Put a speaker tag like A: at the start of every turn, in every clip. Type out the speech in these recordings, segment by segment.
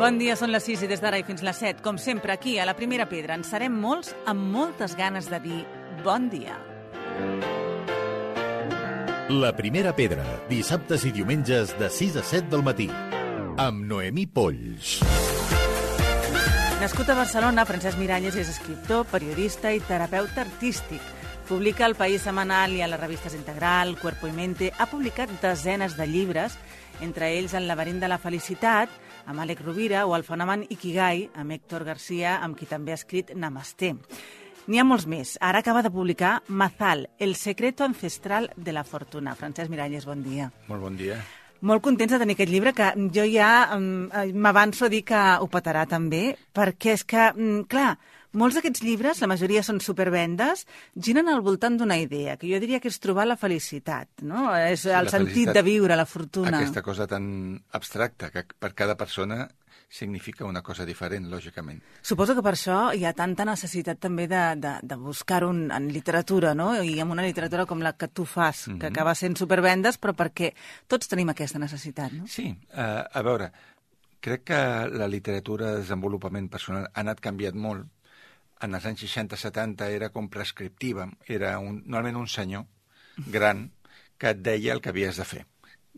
A: Bon dia, són les 6 i des d'ara i fins les 7. Com sempre, aquí, a la Primera Pedra, en serem molts amb moltes ganes de dir bon dia.
B: La Primera Pedra, dissabtes i diumenges de 6 a 7 del matí. Amb Noemí Polls.
A: Nascut a Barcelona, Francesc Miralles és escriptor, periodista i terapeuta artístic. Publica al País Semanal i a les revistes Integral, Cuerpo y Mente. Ha publicat desenes de llibres, entre ells El laberint de la felicitat, amb Àlex Rovira, o El fenomen Ikigai, amb Héctor Garcia, amb qui també ha escrit Namasté. N'hi ha molts més. Ara acaba de publicar Mazal, el secreto ancestral de la fortuna. Francesc Miralles, bon dia.
C: Molt bon dia.
A: Molt contents de tenir aquest llibre, que jo ja mm, m'avanço a dir que ho petarà també, perquè és que, mm, clar, molts d'aquests llibres, la majoria són supervendes, giren al voltant d'una idea, que jo diria que és trobar la felicitat, no? És el
C: La
A: sentit de viure, la fortuna.
C: Aquesta cosa tan abstracta que per cada persona significa una cosa diferent, lògicament.
A: Suposo que per això hi ha tanta necessitat també de, de, de buscar un en literatura, no? I amb una literatura com la que tu fas, que acaba sent supervendes, però perquè tots tenim aquesta necessitat, no?
C: Sí, uh, a veure, crec que la literatura de desenvolupament personal ha anat canviat molt. En els anys 60-70 era com prescriptiva, era un, normalment un senyor gran que et deia el que havies de fer.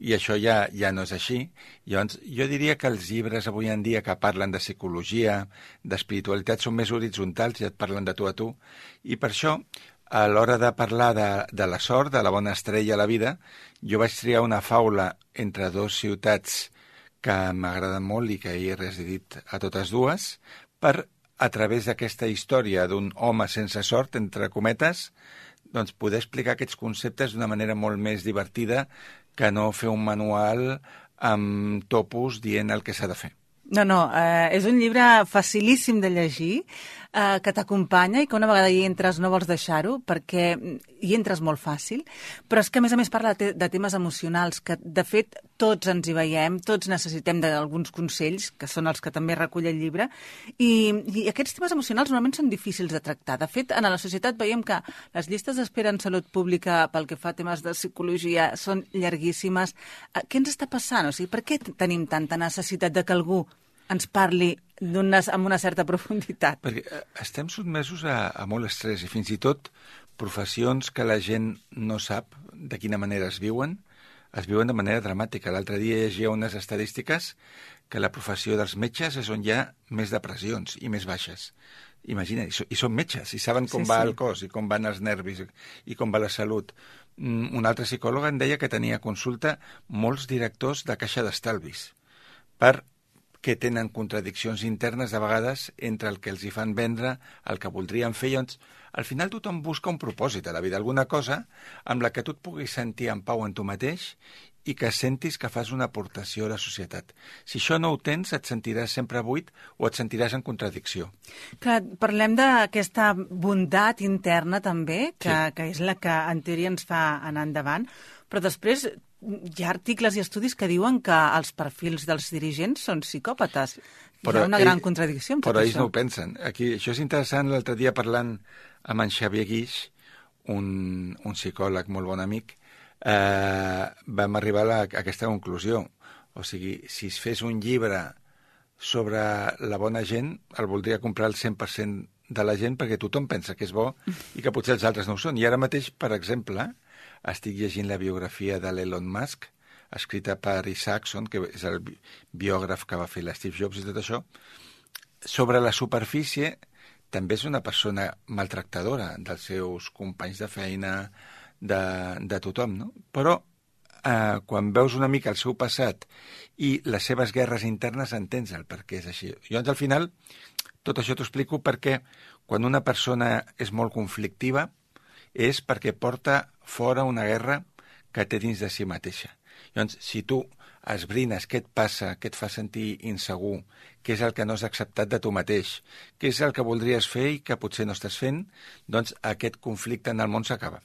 C: I això ja, ja no és així. Llavors, jo diria que els llibres avui en dia que parlen de psicologia, d'espiritualitat, són més horitzontals i et parlen de tu a tu. I per això, a l'hora de parlar de, de la sort, de la bona estrella a la vida, jo vaig triar una faula entre dos ciutats que m'agraden molt i que he residit a totes dues, per, a través d'aquesta història d'un home sense sort, entre cometes, doncs poder explicar aquests conceptes d'una manera molt més divertida que no fer un manual amb topos dient el que s'ha de fer.
A: No, no, eh, és un llibre facilíssim de llegir, eh, que t'acompanya i que una vegada hi entres no vols deixar-ho perquè hi entres molt fàcil, però és que a més a més parla de, de temes emocionals que de fet tots ens hi veiem, tots necessitem d'alguns consells, que són els que també recull el llibre, i, i aquests temes emocionals normalment són difícils de tractar. De fet, en la societat veiem que les llistes d'espera en salut pública pel que fa a temes de psicologia són llarguíssimes. Eh, Què ens està passant? O sigui, per què tenim tanta necessitat de que algú ens parli una, amb una certa profunditat.
C: Perquè eh, estem sotmesos a, a molt estrès i fins i tot professions que la gent no sap de quina manera es viuen, es viuen de manera dramàtica. L'altre dia llegia unes estadístiques que la professió dels metges és on hi ha més depressions i més baixes. Imagina, i, so, i són metges, i saben com
A: Sí,
C: va
A: sí.
C: el cos, i com van els nervis, i com va la salut. Mm, Un altre psicòleg em deia que tenia consulta molts directors de caixa d'estalvis per que tenen contradiccions internes de vegades entre el que els hi fan vendre, el que voldrien fer. Llavors, al final tothom busca un propòsit a la vida, alguna cosa amb la que tu et puguis sentir en pau en tu mateix i que sentis que fas una aportació a la societat. Si això no ho tens, et sentiràs sempre buit o et sentiràs en contradicció.
A: Clar, parlem d'aquesta bondat interna també, que,
C: Sí.
A: que és la que en teoria ens fa anar endavant, però després hi ha articles i estudis que diuen que els perfils dels dirigents són psicòpates. hi ha una gran contradicció amb tot
C: però ells
A: això.
C: no ho pensen. Aquí, això és interessant, l'altre dia parlant amb en Xavier Guix, un, un psicòleg molt bon amic, eh, vam arribar a, la, a aquesta conclusió. O sigui, si es fes un llibre sobre la bona gent, el voldria comprar el 100% de la gent perquè tothom pensa que és bo i que potser els altres no ho són. I ara mateix, per exemple, estic llegint la biografia de l'Elon Musk, escrita per Isaacson, que és el bi- biògraf que va fer l'Steve Jobs i tot això, sobre la superfície també és una persona maltractadora dels seus companys de feina, de, de tothom, no? Però eh, quan veus una mica el seu passat i les seves guerres internes entens el per què és així. Llavors, al final, tot això t'ho explico perquè quan una persona és molt conflictiva és perquè porta fora una guerra que té dins de si mateixa. Llavors, si tu esbrines què et passa, què et fa sentir insegur, què és el que no has acceptat de tu mateix, què és el que voldries fer i que potser no estàs fent, doncs aquest conflicte en el món s'acaba.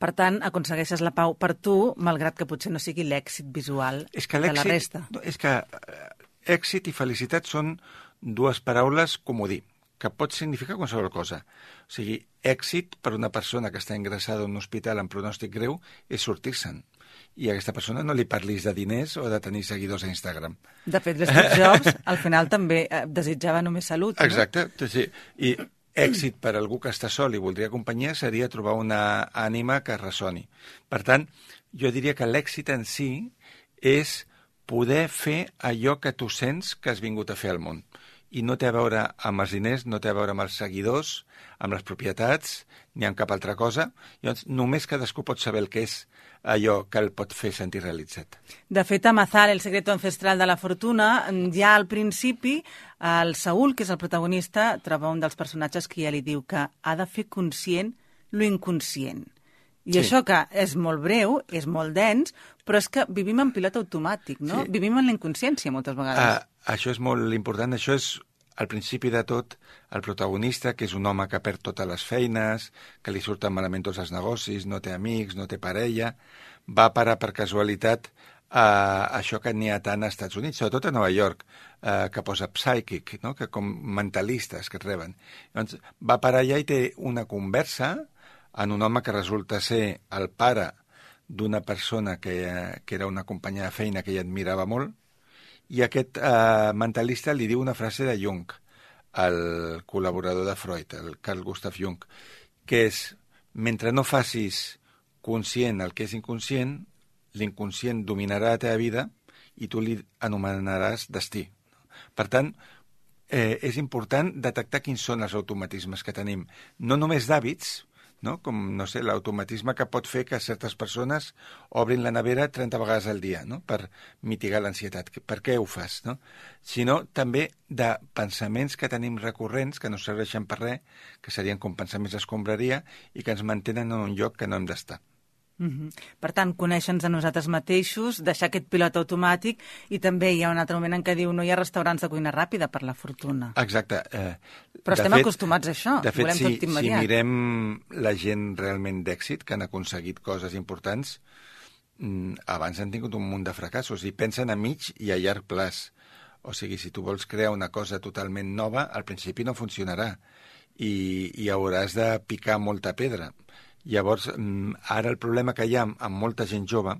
A: Per tant, aconsegueixes la pau per tu, malgrat que potser no sigui l'èxit visual
C: És que
A: de la resta.
C: no, És que eh, èxit i felicitat són dues paraules comodí, que pot significar qualsevol cosa. O sigui, èxit per una persona que està ingressada en un hospital amb pronòstic greu és sortir-se'n. I a aquesta persona no li parlis de diners o de tenir seguidors a Instagram.
A: De fet, l'Steve Jobs al final també eh, desitjava només salut, no?
C: Exacte. Sí. I èxit per algú que està sol i voldria companyia seria trobar una ànima que ressoni. Per tant, jo diria que l'èxit en si és poder fer allò que tu sents que has vingut a fer al món i no té a veure amb els diners, no té a veure amb els seguidors, amb les propietats, ni amb cap altra cosa. Llavors, només cadascú pot saber el que és allò que el pot fer sentir realitzat.
A: De fet, a Mazar, el secreto ancestral de la fortuna, ja al principi, el Saúl, que és el protagonista, troba un dels personatges que ja li diu que ha de fer conscient lo inconscient. I sí. això que és molt breu, és molt dens, però és que vivim en pilot automàtic, no? Sí. Vivim en la inconsciència moltes vegades.
C: Uh, això és molt important. Això és, al principi de tot, el protagonista, que és un home que perd totes les feines, que li surten malament tots els negocis, no té amics, no té parella, va parar per casualitat a això que n'hi ha tant als Estats Units, sobretot a Nova York, eh, que posa psychic, no? que com mentalistes que et reben. Llavors, va parar allà i té una conversa en un home que resulta ser el pare d'una persona que, que era una companya de feina que ella admirava molt, i aquest eh, mentalista li diu una frase de Jung, el col·laborador de Freud, el Carl Gustav Jung, que és, mentre no facis conscient el que és inconscient, l'inconscient dominarà la teva vida i tu li anomenaràs destí. Per tant, eh, és important detectar quins són els automatismes que tenim, no només d'hàbits, no? com, no sé, l'automatisme que pot fer que certes persones obrin la nevera 30 vegades al dia, no? per mitigar l'ansietat. Per què ho fas? No? Sinó també de pensaments que tenim recurrents, que no serveixen per res, que serien com pensaments d'escombraria i que ens mantenen en un lloc que no hem d'estar.
A: Mm -hmm. Per tant, conèixer-nos a nosaltres mateixos, deixar aquest pilot automàtic i també hi ha un altre moment en què diu no hi ha restaurants de cuina ràpida per la fortuna.
C: Exacte. Eh,
A: Però estem fet, acostumats a això.
C: De fet,
A: Volem
C: si,
A: tot immediat.
C: si mirem la gent realment d'èxit, que han aconseguit coses importants, mm, abans han tingut un munt de fracassos i pensen a mig i a llarg plaç. O sigui, si tu vols crear una cosa totalment nova, al principi no funcionarà i, i hauràs de picar molta pedra Llavors, mm, ara el problema que hi ha amb molta gent jove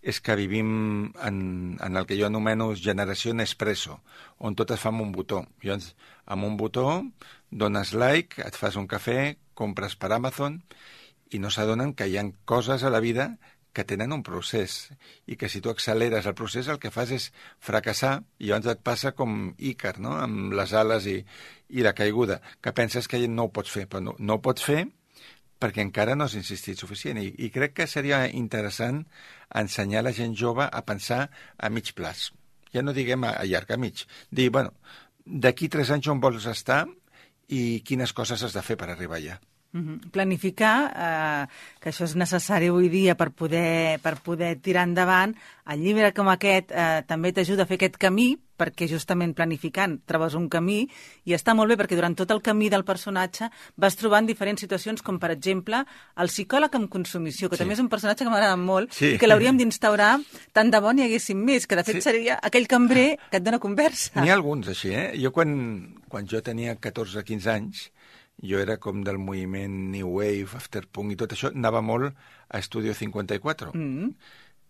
C: és que vivim en, en el que jo anomeno generació Nespresso, on tot es fa amb un botó. Llavors, amb un botó dones like, et fas un cafè, compres per Amazon i no s'adonen que hi ha coses a la vida que tenen un procés i que si tu acceleres el procés el que fas és fracassar i llavors et passa com Ícar, no? amb les ales i, i la caiguda, que penses que no ho pots fer, però no, no ho pots fer perquè encara no has insistit suficient. I, I crec que seria interessant ensenyar la gent jove a pensar a mig plaç. Ja no diguem a, a llarg, a mig. Dir, bueno, d'aquí tres anys on vols estar i quines coses has de fer per arribar allà.
A: Planificar, eh, que això és necessari avui dia per poder, per poder tirar endavant. El llibre com aquest eh, també t'ajuda a fer aquest camí, perquè justament planificant trobes un camí, i està molt bé perquè durant tot el camí del personatge vas trobant diferents situacions, com per exemple el psicòleg amb consumició, que sí. també és un personatge que m'agrada molt, sí. i que l'hauríem d'instaurar tant de bon hi haguéssim més, que de fet sí. seria aquell cambrer que et dona conversa.
C: N'hi ha alguns així, eh? Jo quan, quan jo tenia 14-15 anys, jo era com del moviment New Wave, Afterpunk i tot això, anava molt a Estudio 54, mm -hmm.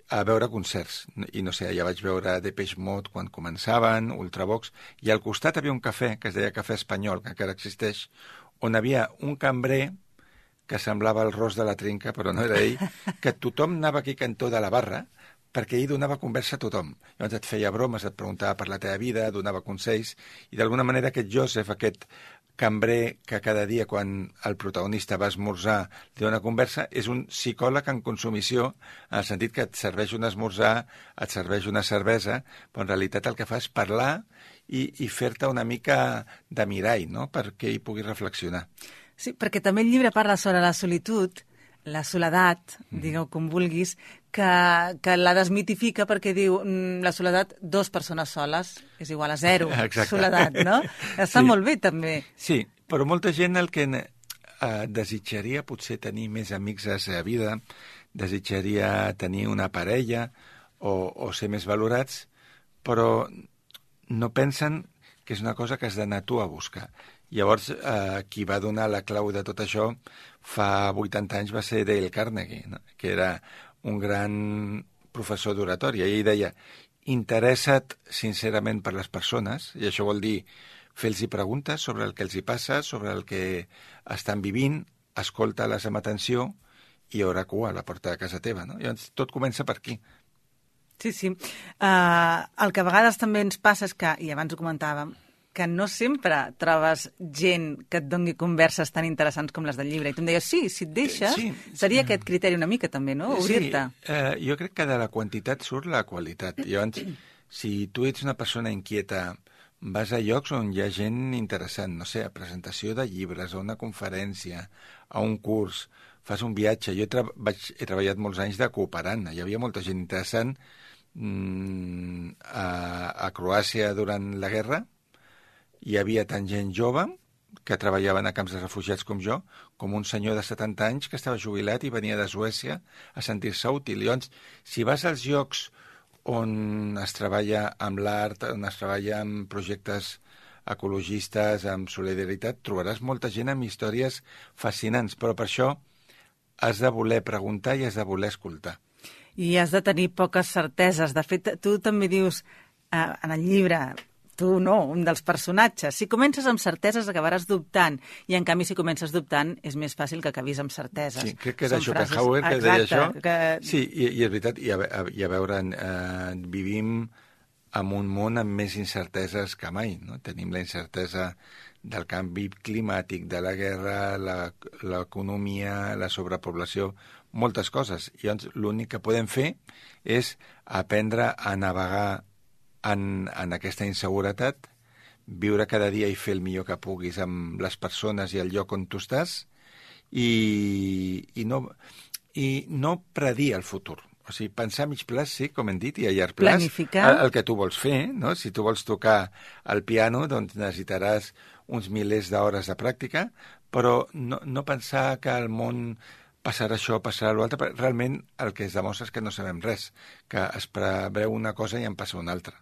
C: a veure concerts. I no sé, ja vaig veure Depeche Mode quan començaven, Ultravox, i al costat havia un cafè, que es deia Cafè Espanyol, que encara existeix, on havia un cambrer que semblava el ros de la trinca, però no era ell, que tothom anava aquí cantó de la barra, perquè ell donava conversa a tothom. Llavors et feia bromes, et preguntava per la teva vida, donava consells, i d'alguna manera aquest Joseph, aquest cambrer que cada dia quan el protagonista va esmorzar li dona conversa, és un psicòleg en consumició, en el sentit que et serveix un esmorzar, et serveix una cervesa, però en realitat el que fa és parlar i, i fer-te una mica de mirall, no?, perquè hi puguis reflexionar.
A: Sí, perquè també el llibre parla sobre la solitud, la soledat, mm. digueu com vulguis, que, que la desmitifica perquè diu mm, la soledat, dos persones soles és igual a zero, Exacte. soledat, no? Està sí. molt bé, també.
C: Sí, però molta gent el que eh, desitjaria potser tenir més amics a la seva vida, desitjaria tenir una parella o, o ser més valorats, però no pensen que és una cosa que has d'anar tu a buscar. Llavors, eh, qui va donar la clau de tot això fa 80 anys va ser Dale Carnegie, no? que era un gran professor d'oratòria. I ell deia, interessa't sincerament per les persones, i això vol dir fer-los preguntes sobre el que els hi passa, sobre el que estan vivint, escolta-les amb atenció i hi haurà cua a la porta de casa teva. No? Llavors, tot comença per aquí.
A: Sí, sí. Uh, el que a vegades també ens passa és que, i abans ho comentàvem, que no sempre trobes gent que et doni converses tan interessants com les del llibre. I tu em deies, sí, si et deixes, sí, seria aquest criteri una mica també, no? Obrir-te.
C: Sí, eh, jo crec que de la quantitat surt la qualitat. Llavors, si tu ets una persona inquieta, vas a llocs on hi ha gent interessant, no sé, a presentació de llibres, a una conferència, a un curs, fas un viatge. Jo he, tra vaig, he treballat molts anys de cooperant, hi havia molta gent interessant mm, a, a Croàcia durant la guerra, hi havia tant gent jove que treballaven a camps de refugiats com jo, com un senyor de 70 anys que estava jubilat i venia de Suècia a sentir-se útil. Llavors, si vas als llocs on es treballa amb l'art, on es treballa amb projectes ecologistes, amb solidaritat, trobaràs molta gent amb històries fascinants, però per això has de voler preguntar i has de voler escoltar.
A: I has de tenir poques certeses. De fet, tu també dius eh, en el llibre tu no, un dels personatges. Si comences amb certeses acabaràs dubtant, i en canvi si comences dubtant és més fàcil que acabis amb certeses.
C: Sí, crec que era Són Schopenhauer frases... que deia això. Que... Sí, i, i és veritat, i a, a, i a veure, eh, vivim en un món amb més incerteses que mai. No? Tenim la incertesa del canvi climàtic, de la guerra, l'economia, la, la sobrepoblació, moltes coses. I llavors l'únic que podem fer és aprendre a navegar en, en aquesta inseguretat, viure cada dia i fer el millor que puguis amb les persones i el lloc on tu estàs i, i, no, i no predir el futur. O sigui, pensar a mig plaç, sí, com hem dit, i a llarg plaç,
A: Planificar.
C: el, el que tu vols fer, no? Si tu vols tocar el piano, doncs necessitaràs uns milers d'hores de pràctica, però no, no pensar que el món passarà això, passarà l'altre, realment el que es demostra és que no sabem res, que es preveu una cosa i en passa una altra.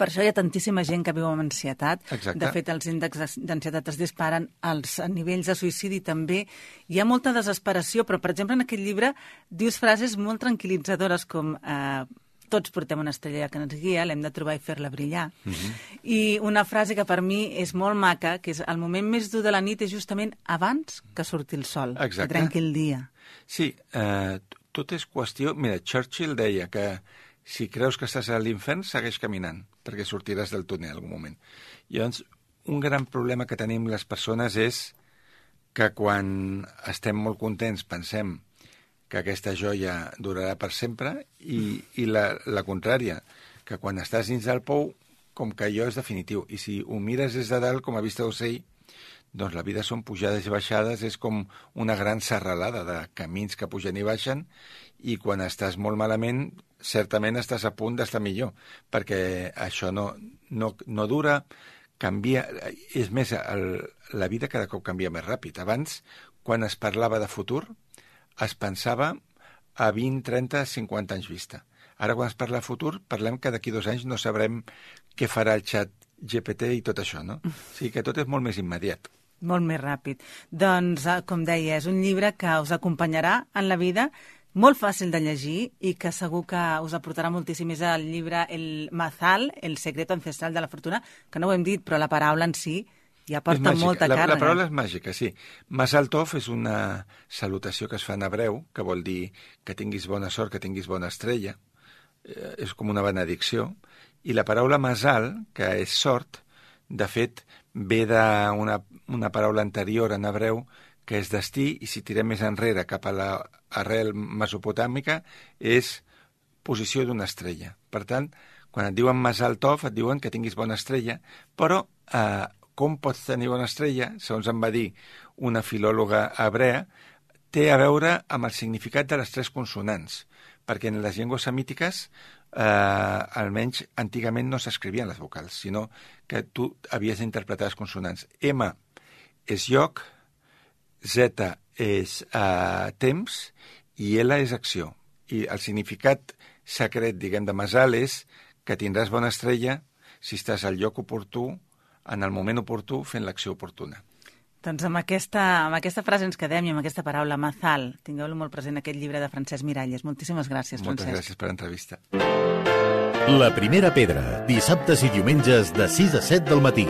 A: Per això hi ha tantíssima gent que viu amb ansietat.
C: Exacte.
A: De fet, els índexs d'ansietat es disparen, els nivells de suïcidi també. Hi ha molta desesperació, però, per exemple, en aquest llibre dius frases molt tranquil·litzadores com... Eh, tots portem una estrella que ens guia, l'hem de trobar i fer-la brillar. Uh mhm. -huh. I una frase que per mi és molt maca, que és el moment més dur de la nit és justament abans que surti el sol,
C: Exacte.
A: que trenqui el dia.
C: Sí, eh, tot és qüestió... Mira, Churchill deia que si creus que estàs a l'infern, segueix caminant, perquè sortiràs del túnel en algun moment. Llavors, un gran problema que tenim les persones és que quan estem molt contents pensem que aquesta joia durarà per sempre i, i la, la contrària, que quan estàs dins del pou, com que allò és definitiu. I si ho mires des de dalt, com a vista d'ocell, doncs la vida són pujades i baixades, és com una gran serralada de camins que pugen i baixen, i quan estàs molt malament, certament estàs a punt d'estar millor, perquè això no, no, no dura, canvia... És més, el, la vida cada cop canvia més ràpid. Abans, quan es parlava de futur, es pensava a 20, 30, 50 anys vista. Ara, quan es parla de futur, parlem que d'aquí dos anys no sabrem què farà el xat GPT i tot això, no? O sigui que tot és molt més immediat.
A: Molt més ràpid. Doncs, eh, com deia, és un llibre que us acompanyarà en la vida molt fàcil de llegir i que segur que us aportarà moltíssim. És el llibre El Mazal, el secreto ancestral de la fortuna, que no ho hem dit, però la paraula en si ja porta molta
C: la,
A: càrrega.
C: La paraula és màgica, sí. Mazal Tov és una salutació que es fa en hebreu, que vol dir que tinguis bona sort, que tinguis bona estrella. Eh, és com una benedicció. I la paraula Mazal, que és sort, de fet, ve d'una una paraula anterior en hebreu que és destí, i si tirem més enrere cap a l'arrel mesopotàmica, és posició d'una estrella. Per tant, quan et diuen Masal Tov, et diuen que tinguis bona estrella, però eh, com pots tenir bona estrella, segons em va dir una filòloga hebrea, té a veure amb el significat de les tres consonants, perquè en les llengües semítiques, eh, almenys antigament no s'escrivien les vocals, sinó que tu havies d'interpretar les consonants. M és lloc, Z és uh, temps i L és acció. I el significat secret, diguem, de Masal és que tindràs bona estrella si estàs al lloc oportú, en el moment oportú fent l'acció oportuna.
A: Doncs amb aquesta, amb aquesta frase ens quedem i amb aquesta paraula, Mazal. Tingueu-lo molt present, aquest llibre de Francesc Miralles. Moltíssimes gràcies,
C: Moltes
A: Francesc.
C: gràcies per l'entrevista.
B: La primera pedra, dissabtes i diumenges de 6 a 7 del matí.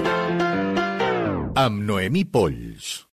B: Amb Noemí Polls.